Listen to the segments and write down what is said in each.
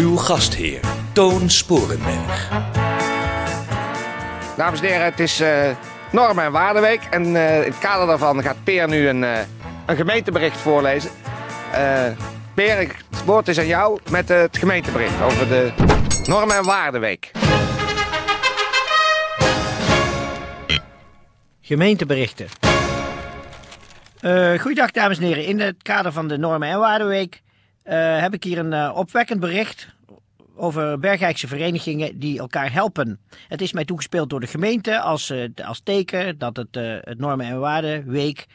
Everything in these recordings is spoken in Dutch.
Uw gastheer, Toon Sporenberg. Dames en heren, het is eh Normen en Waardeweek. En eh, in het kader daarvan gaat Peer nu een, eh, een gemeentebericht voorlezen. Eh Peer, het woord is aan jou met het gemeentebericht over de Normen en Waardeweek. Gemeenteberichten. Eh goeiedag dames en heren. In het kader van de Normen en Waardeweek eh, heb ik hier een eh, opwekkend bericht over Bergijkse verenigingen die elkaar helpen. Het is mij toegespeeld door de gemeente als, eh, als teken dat het, het Normen en Waardeweek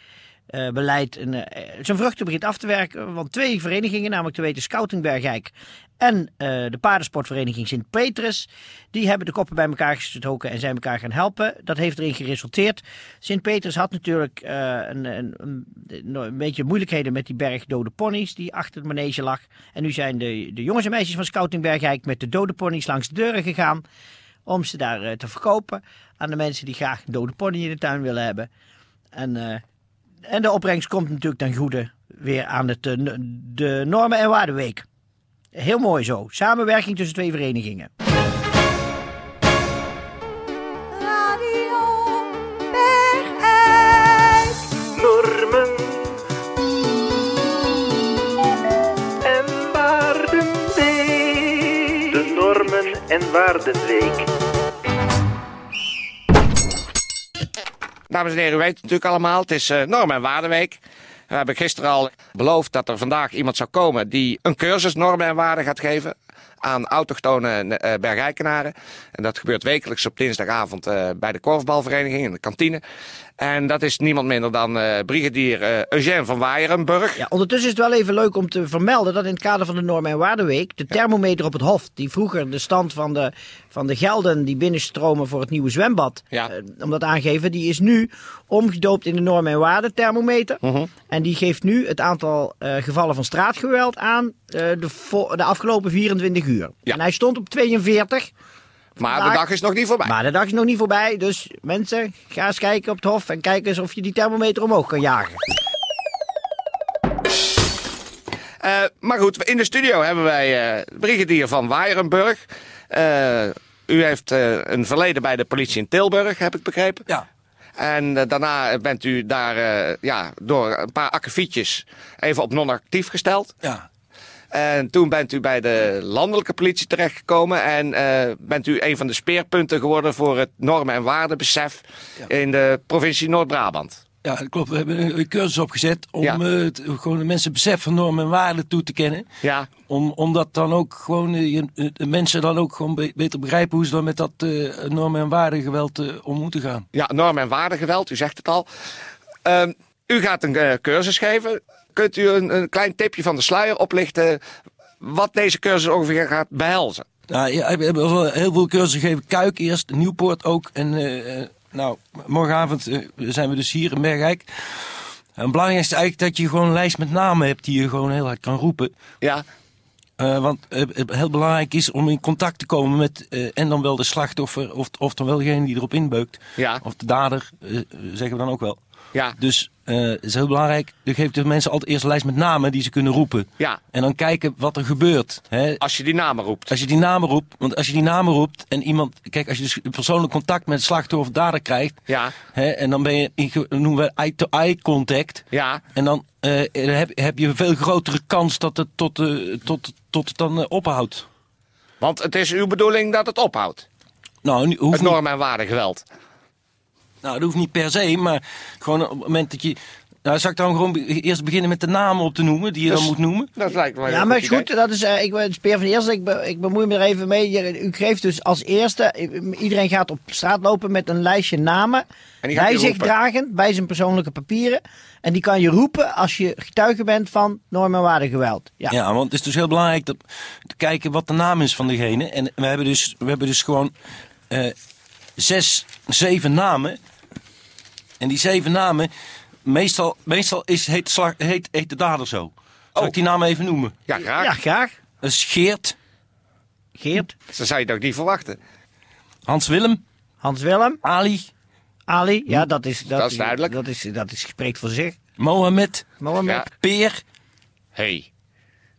eh, beleid eh, zijn vruchten begint af te werken. Want twee verenigingen, namelijk te weten Scouting Bergijk en eh, de paardensportvereniging Sint Petrus, die hebben de koppen bij elkaar gestoken en zijn elkaar gaan helpen. Dat heeft erin geresulteerd. Sint Petrus had natuurlijk een, een, een, een beetje moeilijkheden met die berg dode ponies die achter het manege lag. En nu zijn de, de jongens en meisjes van Scouting Bergijk met de dode ponies langs de deuren gegaan om ze daar te verkopen aan de mensen die graag een dode pony in de tuin willen hebben. En, en de opbrengst komt natuurlijk ten goede weer aan het, eh, de Normen en Waardeweek. Heel mooi zo. Samenwerking tussen twee verenigingen. Radio Bergijk. normen en waardenweek. De normen en waardenweek. Dames en heren, u weet het natuurlijk allemaal, het is eh Normen en Waardeweek. We hebben gisteren al beloofd dat er vandaag iemand zou komen die een cursus normen en waarden gaat geven aan autochtone eh, Bergijkenaren. En dat gebeurt wekelijks op dinsdagavond eh, bij de korfbalvereniging in de kantine. En dat is niemand minder dan eh, brigadier eh, Eugène van Waaierenburg. Ja, ondertussen is het wel even leuk om te vermelden dat in het kader van de Normen en Waardeweek de thermometer op het Hof, die vroeger de stand van de, van de gelden die binnenstromen voor het nieuwe zwembad, Ja. om dat aangeven, die is nu omgedoopt in de Normen en Waarden thermometer. Mhm. En die geeft nu het aantal eh, gevallen van straatgeweld aan eh, de, de afgelopen 24 uur. Ja. En hij stond op 42. Maar de dag is nog niet voorbij. Maar de dag is nog niet voorbij, dus mensen, ga eens kijken op het Hof en kijk eens of je die thermometer omhoog kan jagen. Eh, maar goed, in de studio hebben wij eh brigadier van Waaierenburg. Eh, u heeft eh, een verleden bij de politie in Tilburg, heb ik begrepen. Ja. En eh, daarna bent u daar eh, ja, door een paar akkefietjes even op non-actief gesteld. Ja. En toen bent u bij de landelijke politie terechtgekomen. En eh, bent u een van de speerpunten geworden voor het normen- en waardebesef in de provincie Noord-Brabant. Ja, dat klopt. We hebben een cursus opgezet om Ja. eh, gewoon de mensen besef van normen en waarden toe te kennen. Ja, Om, omdat dan ook gewoon eh, je- eh, de mensen dan ook gewoon be- beter begrijpen hoe ze dan met dat normen en waardegeweld eh, om moeten gaan. Ja, norm- en waardegeweld, u zegt het al. Ehm, u gaat een cursus geven. Kunt u een, een klein tipje van de sluier oplichten wat deze cursus ongeveer gaat behelzen? Nou, ja, we hebben heel veel cursussen gegeven. Kuik eerst, Nieuwpoort ook. En nou, morgenavond eh, zijn we dus hier in Bergijk. En het belangrijkste is eigenlijk dat je gewoon een lijst met namen hebt die je gewoon heel hard kan roepen. Ja, Eh, want eh, heel belangrijk is om in contact te komen met en dan wel de slachtoffer of, of dan wel degene die erop inbeukt. Ja. Of de dader, zeggen we dan ook wel. Ja, Dus eh, het is heel belangrijk. Je geeft de mensen altijd eerst een lijst met namen die ze kunnen roepen. ja. En dan kijken wat er gebeurt. Hè. Als je die namen roept. Als je die namen roept, want als je die namen roept en iemand, kijk, als je dus persoonlijk contact met slachtoffer of dader krijgt, Ja, hè, en dan ben je, noemen we eye-to-eye contact, ja, en dan eh, heb, heb je een veel grotere kans dat het tot, eh, tot, tot het dan eh, ophoudt. want het is uw bedoeling dat het ophoudt. Nou, hoeft Het norm- en waardegeweld. Nou, dat hoeft niet per se, maar gewoon op het moment dat je Nou, zou ik dan gewoon eerst beginnen met de namen op te noemen, die je dan moet noemen? Dat lijkt me Ja, maar idee. goed. Dat is, eh, ik ben Speer van de Eerste. Ik, be- ik bemoei me er even mee. Je- U geeft dus als eerste. eh, Iedereen gaat op straat lopen met een lijstje namen. Bij zich dragend, bij zijn persoonlijke papieren. En die kan je roepen als je getuige bent van norm en waardegeweld. Ja. Ja. want het is dus heel belangrijk dat, te kijken wat de naam is van degene. En we hebben dus, we hebben dus gewoon eh, zes, zeven namen. En die zeven namen, meestal, meestal is, heet, slag, heet, heet de dader zo. Zal Oh. ik die naam even noemen? Ja, graag. ja, graag. Dat is Geert, Geert, Dat zou je toch niet verwachten. Hans Willem, Hans Willem, Ali, Ali. Ja, dat is, dat, Dat is duidelijk. Dat, is, dat is spreekt voor zich. Mohamed, Mohammed. Ja. Peer, Hey.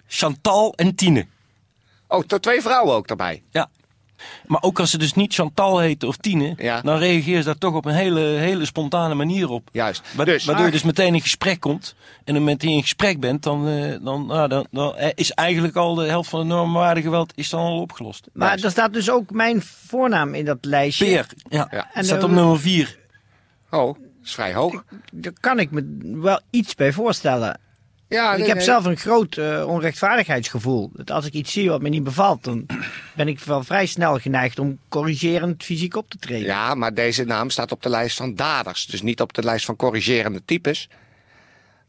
Chantal en Tine. Oh, tot twee vrouwen ook daarbij. Ja. Maar ook als ze dus niet Chantal heten of Tine, Ja. dan reageer je daar toch op een hele, hele spontane manier op. Juist. Wa- Dus- waardoor je dus meteen in gesprek komt. En op het moment dat je in gesprek bent, dan, eh, dan, nou, dan, dan is eigenlijk al de helft van de normwaardegeweld is dan al opgelost. Maar er staat dus ook mijn voornaam in dat lijstje. Peer, ja, Ja. En, staat eh, op nummer 4. Oh, dat is vrij hoog. Daar kan ik me wel iets bij voorstellen. Ja, ik nee, heb nee. zelf een groot eh, onrechtvaardigheidsgevoel. Dat als ik iets zie wat me niet bevalt, dan ben ik wel vrij snel geneigd om corrigerend fysiek op te treden. Ja, maar deze naam staat op de lijst van daders. Dus niet op de lijst van corrigerende types.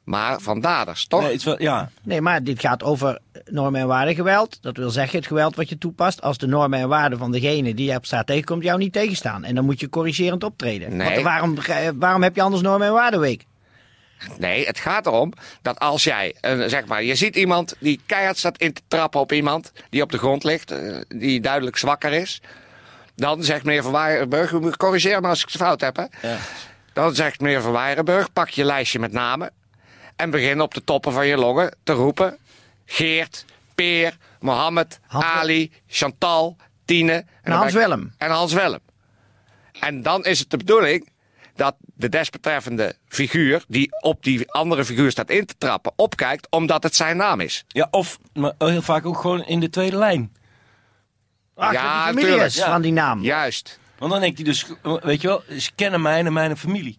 Maar van daders, toch? Nee, wel, ja. Nee, maar dit gaat over normen en waarden geweld. Dat wil zeggen het geweld wat je toepast als de normen en waarden van degene die je op straat tegenkomt jou niet tegenstaan. En dan moet je corrigerend optreden. Nee. Want waarom, eh, waarom heb je anders normen en waardenweek? Nee, het gaat erom dat als jij, eh, zeg maar, je ziet iemand die keihard staat in te trappen op iemand die op de grond ligt, eh, die duidelijk zwakker is. Dan zegt meneer Van moet corrigeren me als ik het fout heb, hè. Dan zegt meneer Van Weijenburg, pak je lijstje met namen en begin op de toppen van je longen te roepen. Geert, Peer, Mohammed, Hans- Ali, Chantal, Tine en, dan Hans Willem. En Hans Willem. En dan is het de bedoeling dat de desbetreffende figuur, die op die andere figuur staat in te trappen, opkijkt omdat het zijn naam is. ja, of maar heel vaak ook gewoon in de tweede lijn. Ach, Ja, dat die familie tuurlijk. is Ja. van die naam. Juist. Want dan denkt hij dus, weet je wel, ze kennen mij en mijn familie.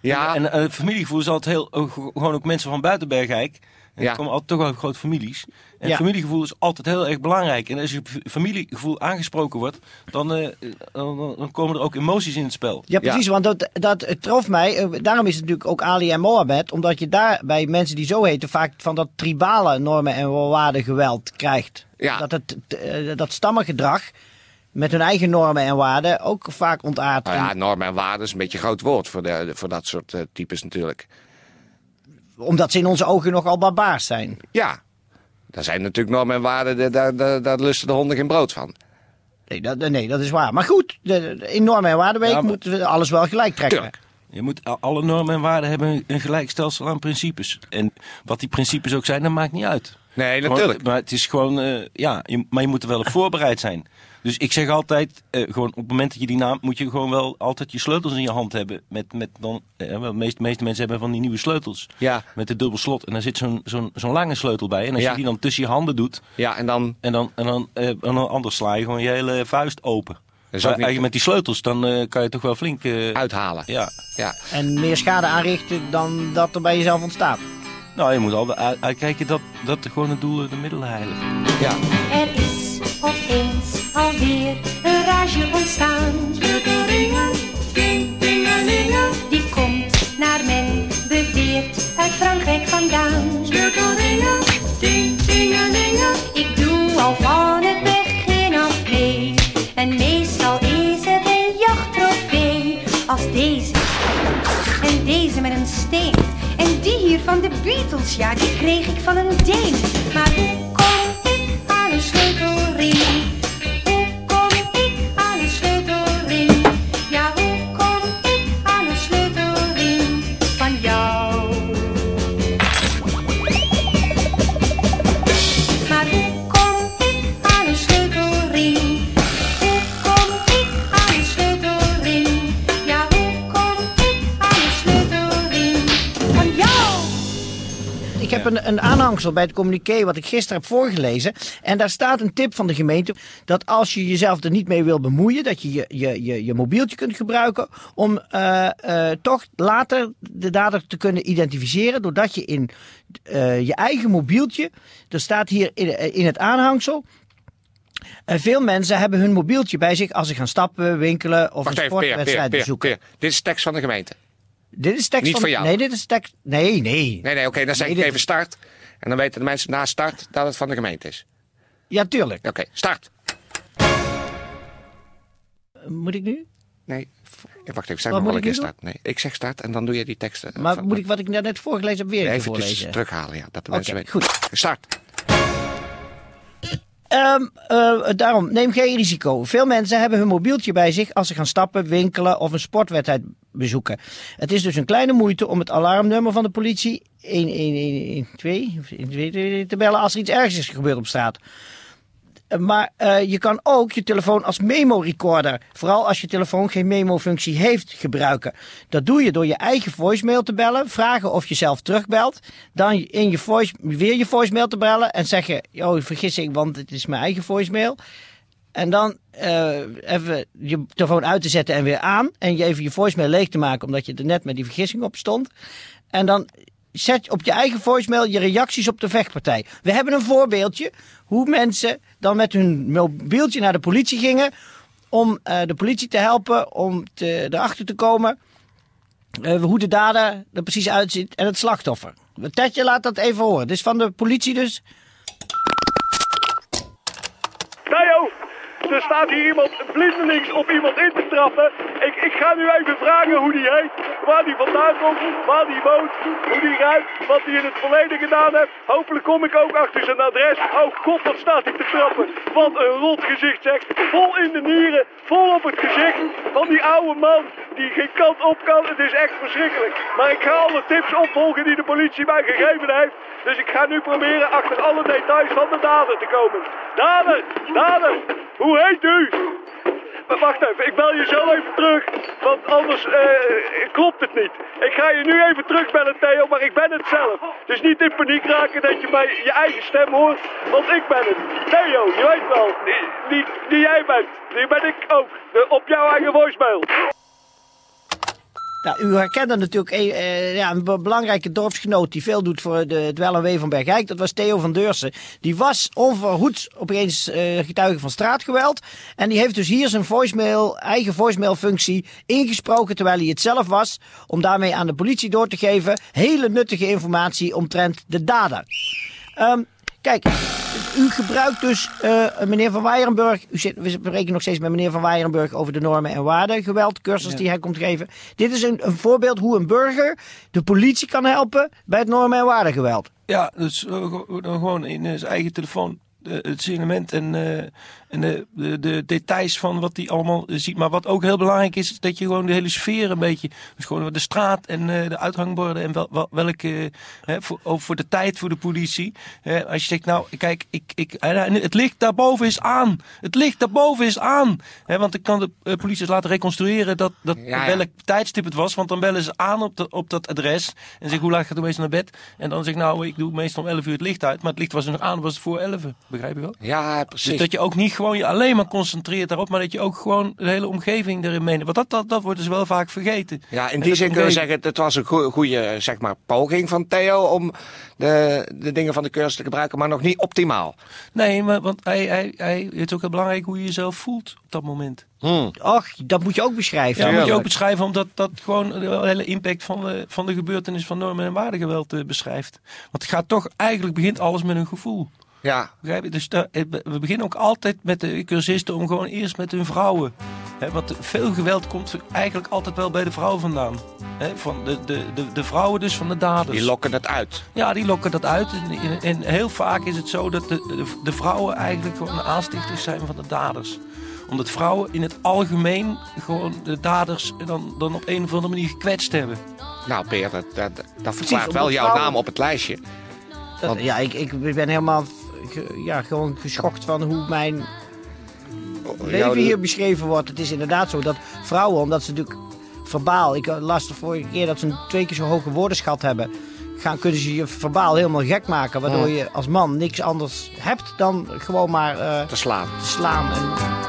Ja, En uh, familiegevoel is altijd heel, uh, gewoon ook mensen van buiten Bergijk. En Ja. komen altijd toch wel uit grote families. En Ja. familiegevoel is altijd heel erg belangrijk. En als je familiegevoel aangesproken wordt, dan, eh, dan, dan- komen er ook emoties in het spel. Ja, precies, want dat, dat trof mij. Eh, Daarom is het natuurlijk ook Ali en Mohammed. Omdat je daar bij mensen die zo heten vaak van dat tribale normen en waarden geweld krijgt. Ja. Dat, het, eh, dat stammengedrag met hun eigen normen en waarden ook vaak ontaardt. nou ja, En normen en waarden is een beetje een groot woord voor, de, voor dat soort types natuurlijk. Omdat ze in onze ogen nogal barbaars zijn. Ja, daar zijn natuurlijk normen en waarden, daar, daar, daar, daar lusten de honden geen brood van. Nee, dat, nee, dat is waar. Maar goed, de, de- in normen en waardenweek Ja, moeten we alles wel gelijk trekken. Tuurlijk. Je moet alle normen en waarden hebben een- een gelijk stelsel aan principes. En wat die principes ook zijn, dat maakt niet uit. Nee, Gewoon- natuurlijk. maar het is gewoon, eh, ja, je, maar je moet er wel op voorbereid zijn. Dus ik zeg altijd, eh, gewoon op het moment dat je die naam, moet je gewoon wel altijd je sleutels in je hand hebben. Met, met dan, eh, wel, de meeste, meeste mensen hebben van die nieuwe sleutels. Ja. Met de dubbel slot. En daar zit zo'n zo'n zo'n lange sleutel bij. En als Ja. je die dan tussen je handen doet, Ja, en dan en dan, en dan, eh, en dan anders sla je gewoon je hele vuist open. Maar niet met die sleutels, dan eh, kan je toch wel flink... eh, uithalen. ja. Ja. En meer schade aanrichten dan dat er bij jezelf ontstaat. Nou, je moet altijd uit- uitkijken dat, dat gewoon het doel de middelen heiligt. ja. Er is opeens alweer een rage ontstaan. Sleutelringen, ding, dingelingen. Die komt naar men beweert uit Frankrijk vandaan. Sleutelringen, ding, dingelingen. Ik doe al van het begin af mee. En meestal is het een jachttrofee. Als deze en deze met een steen. En die hier van de Beatles, ja, die kreeg ik van een Deen. Heb een, een aanhangsel bij het communiqué wat ik gisteren heb voorgelezen. En daar staat een tip van de gemeente dat als je jezelf er niet mee wil bemoeien, dat je je, je, je, je mobieltje kunt gebruiken om eh, eh, toch later de dader te kunnen identificeren. Doordat je in eh, je eigen mobieltje, er staat hier in, in het aanhangsel. veel mensen hebben hun mobieltje bij zich als ze gaan stappen, winkelen of Wacht een sportwedstrijd bezoeken. Peer. Dit is tekst van de gemeente. Dit is tekst Niet van, van jou. Nee, dit is tekst. Nee, nee. Nee, nee, oké, dan zeg Nee, ik dit- even start. En dan weten de mensen na start dat het van de gemeente is. Ja, tuurlijk. Oké, start. Moet ik nu? Nee, wacht even, zeg Wat wel moet een keer nu start. Nee, ik zeg start en dan doe je die teksten. Maar van- moet ik wat ik net voorgelezen heb weer even Even voorlezen? terughalen, ja, dat de Oké, mensen weten. goed. Start. Eh, daarom, neem geen risico. Veel mensen hebben hun mobieltje bij zich als ze gaan stappen, winkelen of een sportwedstrijd bezoeken. Het is dus een kleine moeite om het alarmnummer van de politie 1112 of 112 te bellen als er iets ergs is gebeurd op straat. Maar eh, je kan ook je telefoon als memo-recorder, vooral als je telefoon geen memo-functie heeft, gebruiken. Dat doe je door je eigen voicemail te bellen, vragen of je zelf terugbelt, dan in je voice, weer je voicemail te bellen en zeggen, oh vergissing, want het is mijn eigen voicemail. En dan eh, even je telefoon uit te zetten en weer aan. En je even je voicemail leeg te maken, omdat je er net met die vergissing op stond. En dan zet op je eigen voicemail je reacties op de vechtpartij. We hebben een voorbeeldje hoe mensen dan met hun mobieltje naar de politie gingen. Om eh, de politie te helpen om te, erachter te komen eh, hoe de dader er precies uitziet en het slachtoffer. Tetje laat dat even horen. Dit is van de politie dus. Er staat hier iemand blindelings op iemand in te trappen. Ik, ik ga nu even vragen hoe die heet, waar die vandaan komt, waar die woont, hoe die ruikt, wat hij in het verleden gedaan heeft. Hopelijk kom ik ook achter zijn adres. Oh god, wat staat hij te trappen. Wat een rot gezicht zeg. Vol in de nieren, vol op het gezicht van die oude man die geen kant op kan. Het is echt verschrikkelijk. Maar ik ga alle tips opvolgen die de politie mij gegeven heeft. Dus ik ga nu proberen achter alle details van de dader te komen. Dader, dader, hoe heet u? Maar wacht even, ik bel je zo even terug, want anders eh, klopt het niet. Ik ga je nu even terugbellen, Theo, maar ik ben het zelf. Dus niet in paniek raken dat je bij je eigen stem hoort, want ik ben het. Theo, je weet wel, die, jij bent, die ben ik ook. Op jouw eigen voicemail. Nou, u herkende natuurlijk een, eh, ja, een be- belangrijke dorpsgenoot die veel doet voor de, het van Bergijk. Dat was Theo van Deursen. Die was onverhoeds opeens eh, getuige van straatgeweld. En die heeft dus hier zijn voicemail, eigen voicemailfunctie ingesproken terwijl hij het zelf was. Om daarmee aan de politie door te geven hele nuttige informatie omtrent de dader. Ehm, kijk, u gebruikt dus, eh, meneer Van Weijenburg, u zit, we spreken nog steeds met meneer Van Weijenburg over de normen en waarden geweldcursus die hij komt geven. Dit is een, een voorbeeld hoe een burger de politie kan helpen bij het normen en waarden geweld. Ja, dus eh, dan gewoon in eh, zijn eigen telefoon eh, het signalement en, eh, en de, de, de details van wat hij allemaal eh, ziet. Maar wat ook heel belangrijk is, is dat je gewoon de hele sfeer een beetje, dus gewoon de straat en eh, de uithangborden en wel, wel, welke, hè, voor, ook voor de tijd voor de politie. Hè, als je zegt, nou kijk, ik, ik, en het licht daarboven is aan. Het licht daarboven is aan. Hè, want ik kan de eh, politie eens laten reconstrueren dat, dat Ja, ja. welk tijdstip het was. Want dan bellen ze aan op, de, op dat adres. En zeggen hoe laat gaat u meestal naar bed? En dan zeg ik nou, ik doe meestal om 11 uur het licht uit. Maar het licht was er nog aan, was het voor 11. Begrijp je wel? Ja, precies. Dus dat je ook niet gewoon je alleen maar concentreert daarop. Maar dat je ook gewoon de hele omgeving erin meeneemt. Want dat, dat, dat wordt dus wel vaak vergeten. Ja, in die dat zin kunnen we omgeving- zeggen, het was een goe- goede zeg maar, poging van Theo om de, de dingen van de cursus te gebruiken, maar nog niet optimaal. Nee, maar want hij, hij, hij, het is ook heel belangrijk hoe je jezelf voelt op dat moment. Och, dat moet je ook beschrijven. Ja, moet je ook beschrijven, omdat dat gewoon de hele impact van de, van de gebeurtenis van normen en waardegeweld eh, beschrijft. Want het gaat toch, eigenlijk begint alles met een gevoel. Ja, Begrijp je? Dus daar- we beginnen ook altijd met de cursisten om gewoon eerst met hun vrouwen. Hè, want veel geweld komt eigenlijk altijd wel bij de vrouw vandaan. Hè, van de, de, de, de vrouwen dus van de daders. die lokken het uit. Ja, die lokken dat uit. En, en heel vaak is het zo dat de, de, de vrouwen eigenlijk gewoon de aanstichters zijn van de daders. Omdat vrouwen in het algemeen gewoon de daders dan, dan op een of andere manier gekwetst hebben. Nou, Peer, dat, dat, dat verklaart wel jouw vrouwen- naam op het lijstje. Dat- ja, ik, ik ben helemaal ja, gewoon geschokt van hoe mijn leven Jouw- hier beschreven wordt. Het is inderdaad zo dat vrouwen, omdat ze natuurlijk verbaal... Ik las de vorige keer dat ze een twee keer zo hoge woordenschat hebben. gaan, kunnen ze je verbaal helemaal gek maken. Waardoor je als man niks anders hebt dan gewoon maar eh, Te slaan. te slaan. En